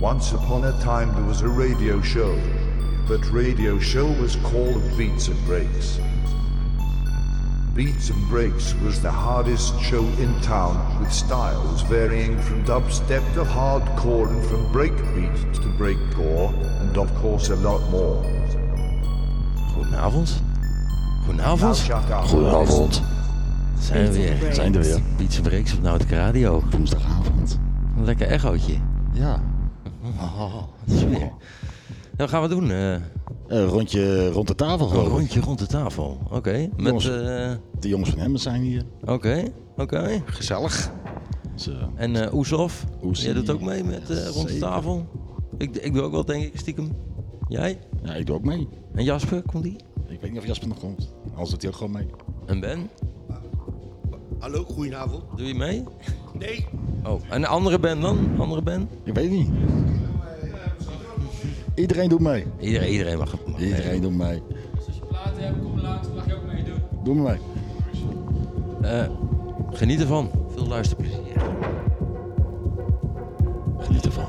Once upon a time there was a radio show. That radio show was called Beats and Breaks. Beats and Breaks was the hardest show in town with styles varying from dubstep to hardcore and from breakbeat to breakcore and of course a lot more. Goedenavond. Goedenavond. Now shut up. Goedenavond. Zijn we weer. Zijn er weer. Beats and Breaks op Nautica Radio. Woensdagavond. Een lekker echootje. Ja. Oh, dat is weer. Wat gaan we doen? Eh, Een rondje rond de tafel een gewoon. rondje rond de tafel. Oké. Met. Jongens. eh, De jongens van Hemmen zijn hier. Oké. Oké. Gezellig. Dus, eh, En eh Oesof, Oesie. jij doet ook mee met eh, rond de tafel? Ik, ik doe ook wel, denk ik, stiekem. Jij? ja, ik doe ook mee. En Jasper, komt die? Ik weet niet of Jasper nog komt. Anders doet hij ook gewoon mee. En Ben? Hallo, goedenavond. Doe je mee? Nee, Oh, en de andere Ben dan? Andere Ben? Ik weet het niet. Iedereen doet mee. Iedereen, iedereen mag, mag mee. Iedereen doet mee. Als je platen hebt, kom later, mag je ook meedoen. Doe maar mee. Eh, geniet ervan. Veel luisterplezier. Geniet ervan.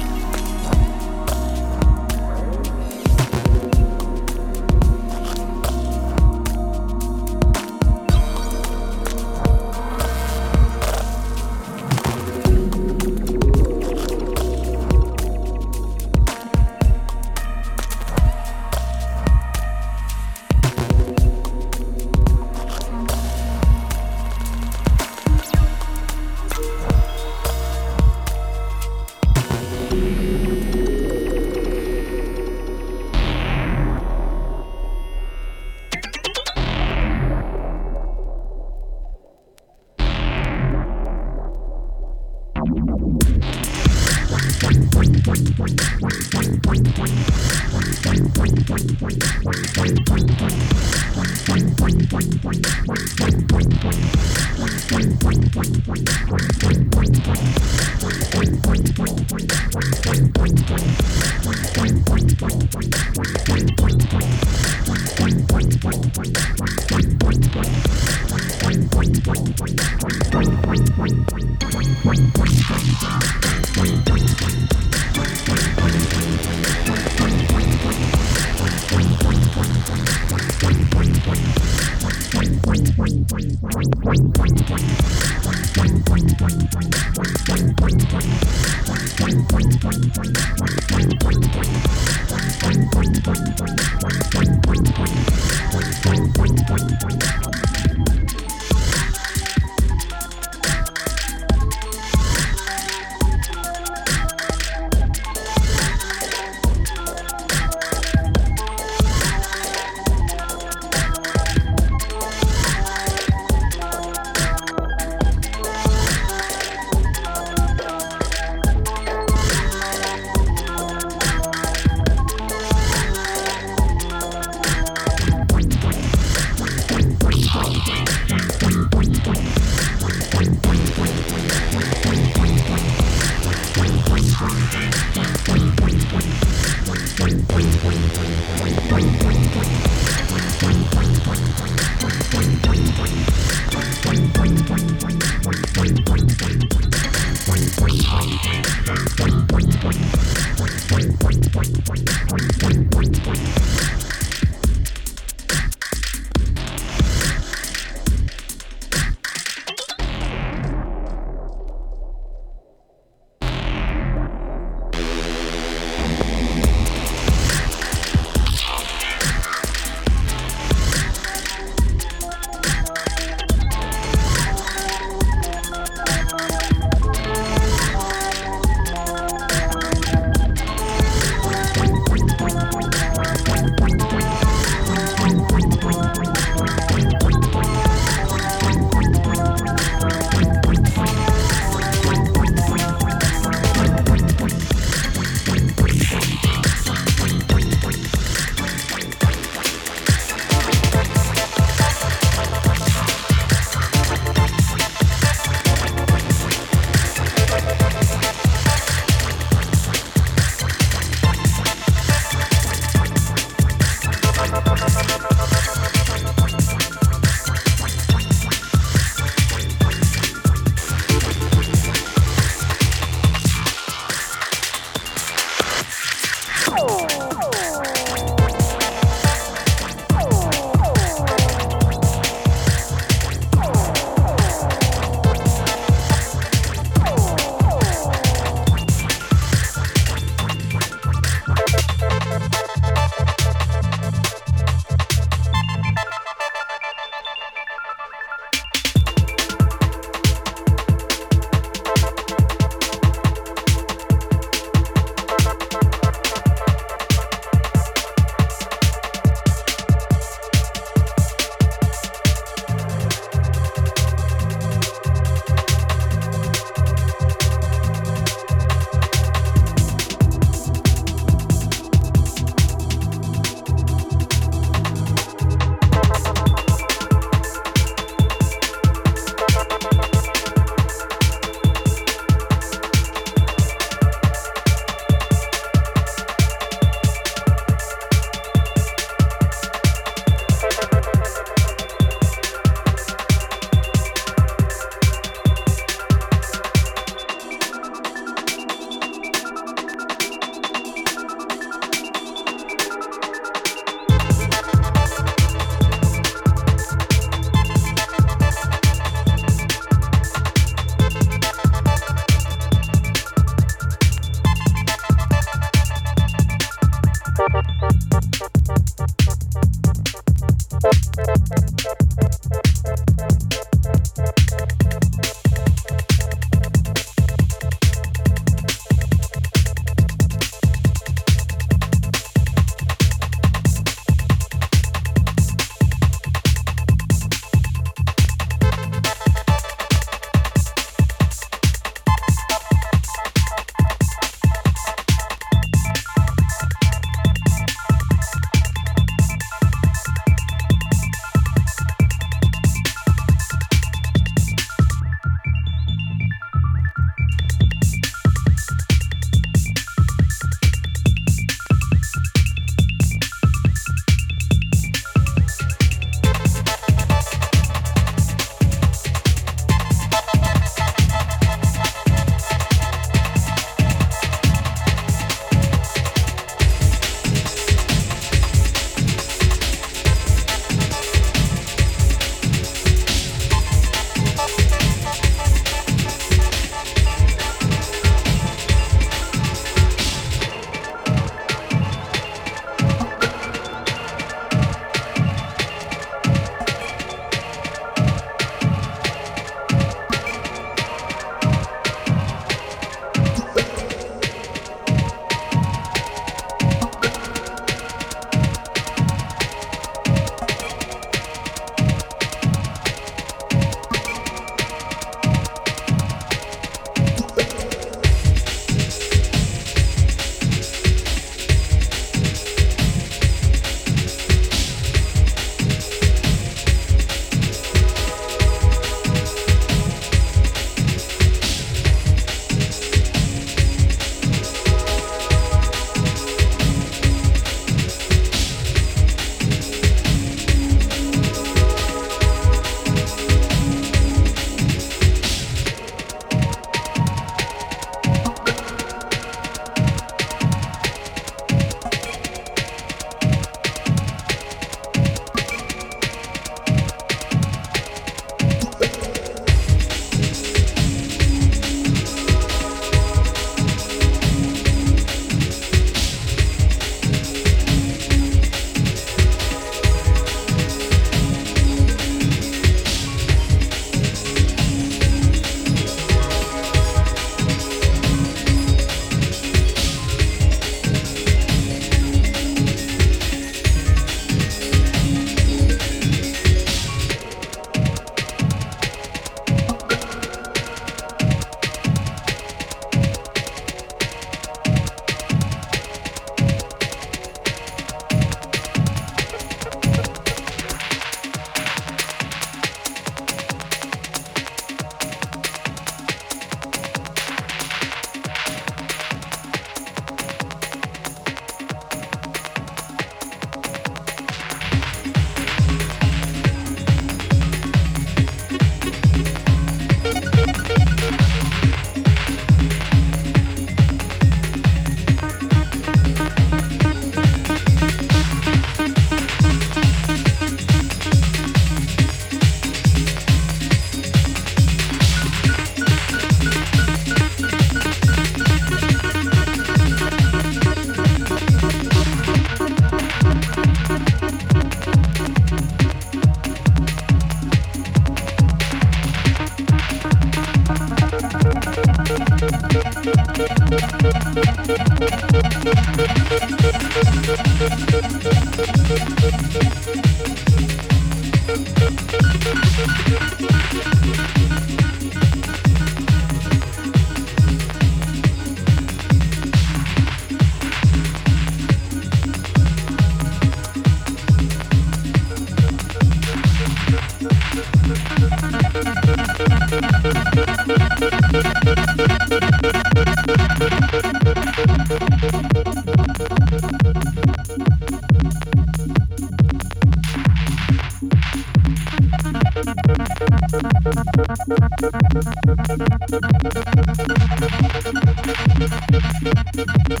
Thank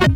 you.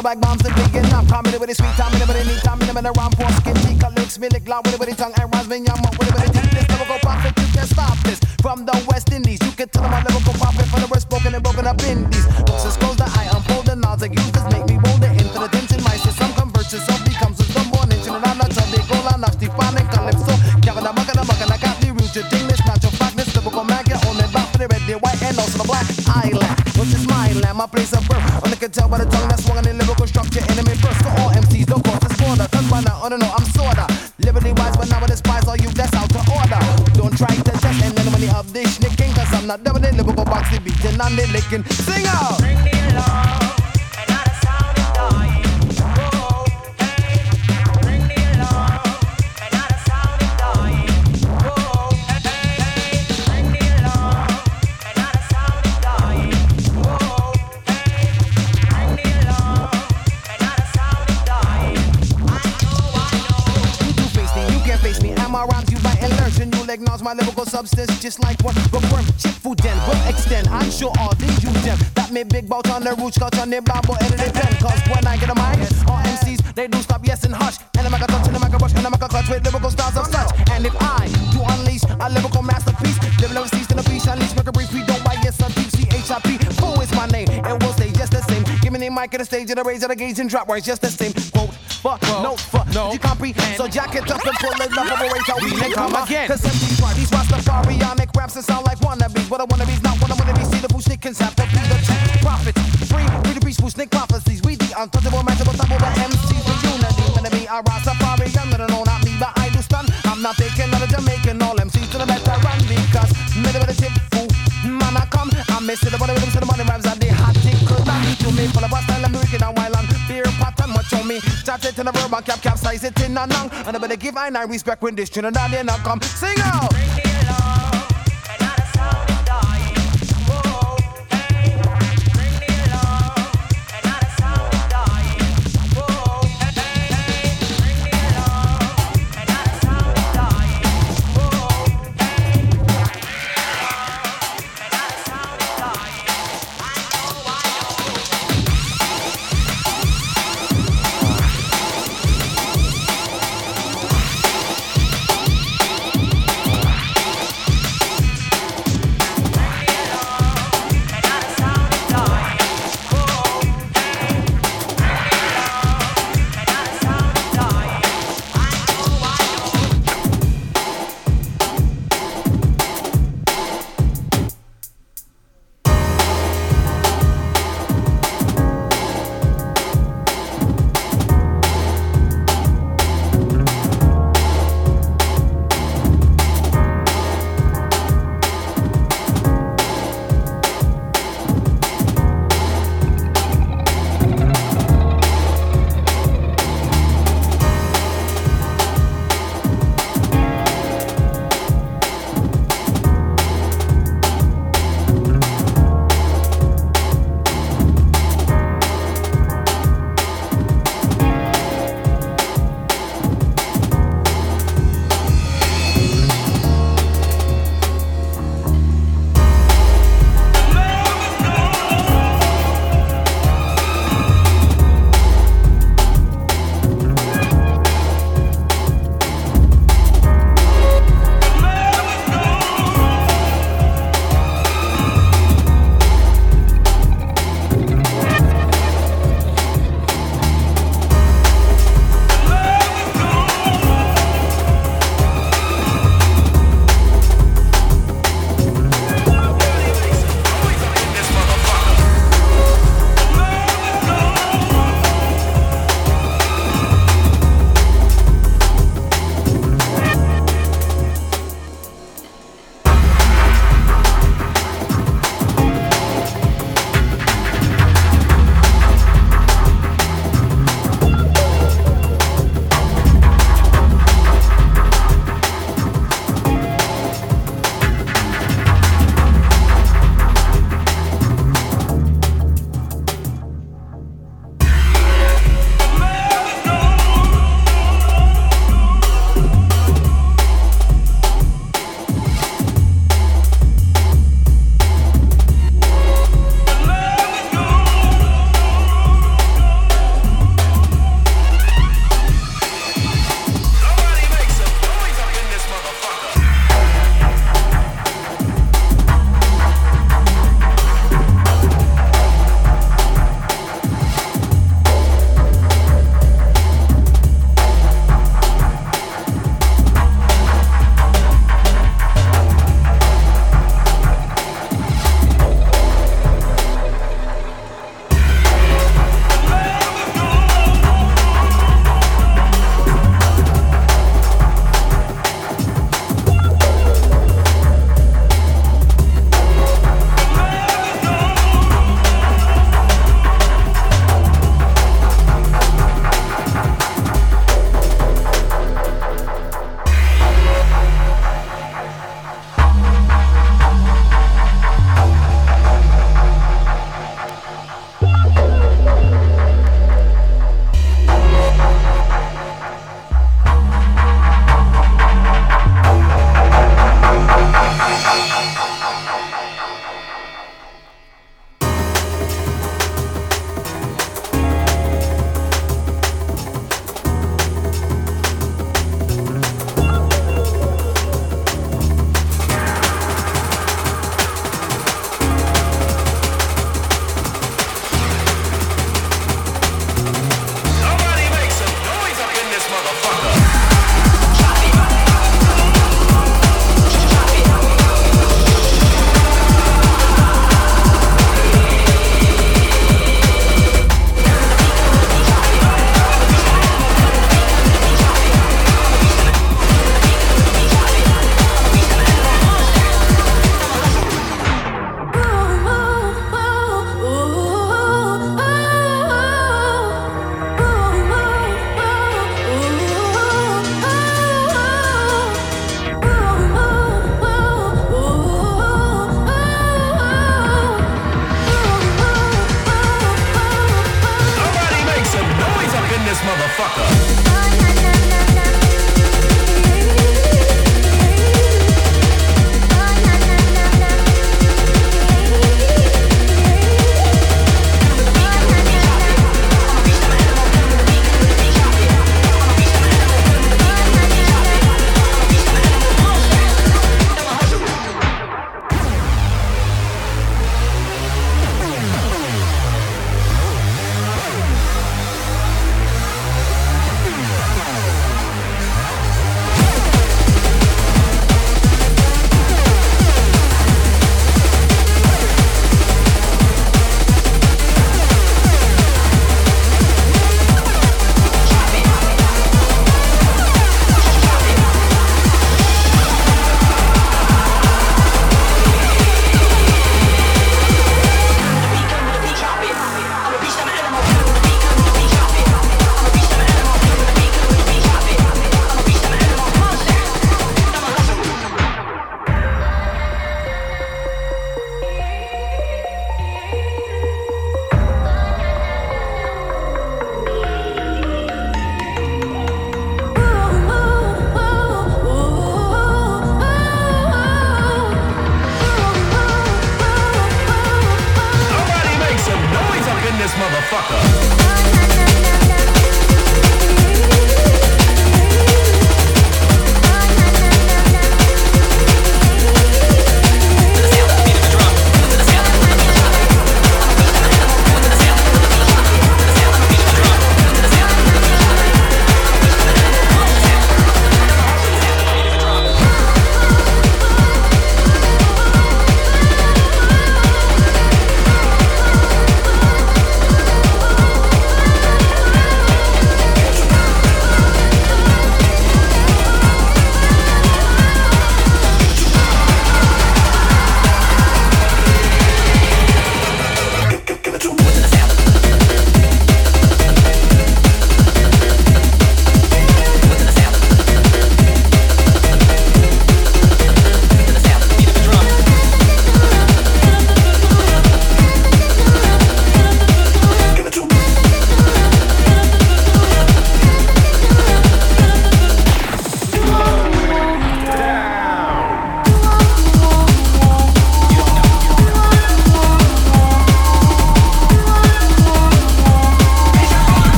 Spill like bombs. They big enough. Come in with it sweet time, in it any time, in it around for skin. Tika lyrics, me lick loud with it with the tongue and rhymes me yum the roots, cut on the Bible, and pen. Cause when I get a mic, all MCs, they do stop yes and hush. And the mic a touch and the mic a rush and the mic a clutch with lyrical styles of such. And if I do unleash a lyrical masterpiece, live never cease in the beach, unleash make a brief, we don't buy yes, a deep C-H-I-P. Fool is my name, and we'll stay just the same. Give me the mic at the stage, and the raise of the gauge and drop words just the same. Quote, fuck, no, fuck, no. you comprehend. So jack it up and pull it up, operate how we can come again. Cause MC's these Rastafarianic raps that sound like in a and cap, capsize it in a nung. And I better give I nine respect when this Trinidadian now come. Sing out!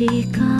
時間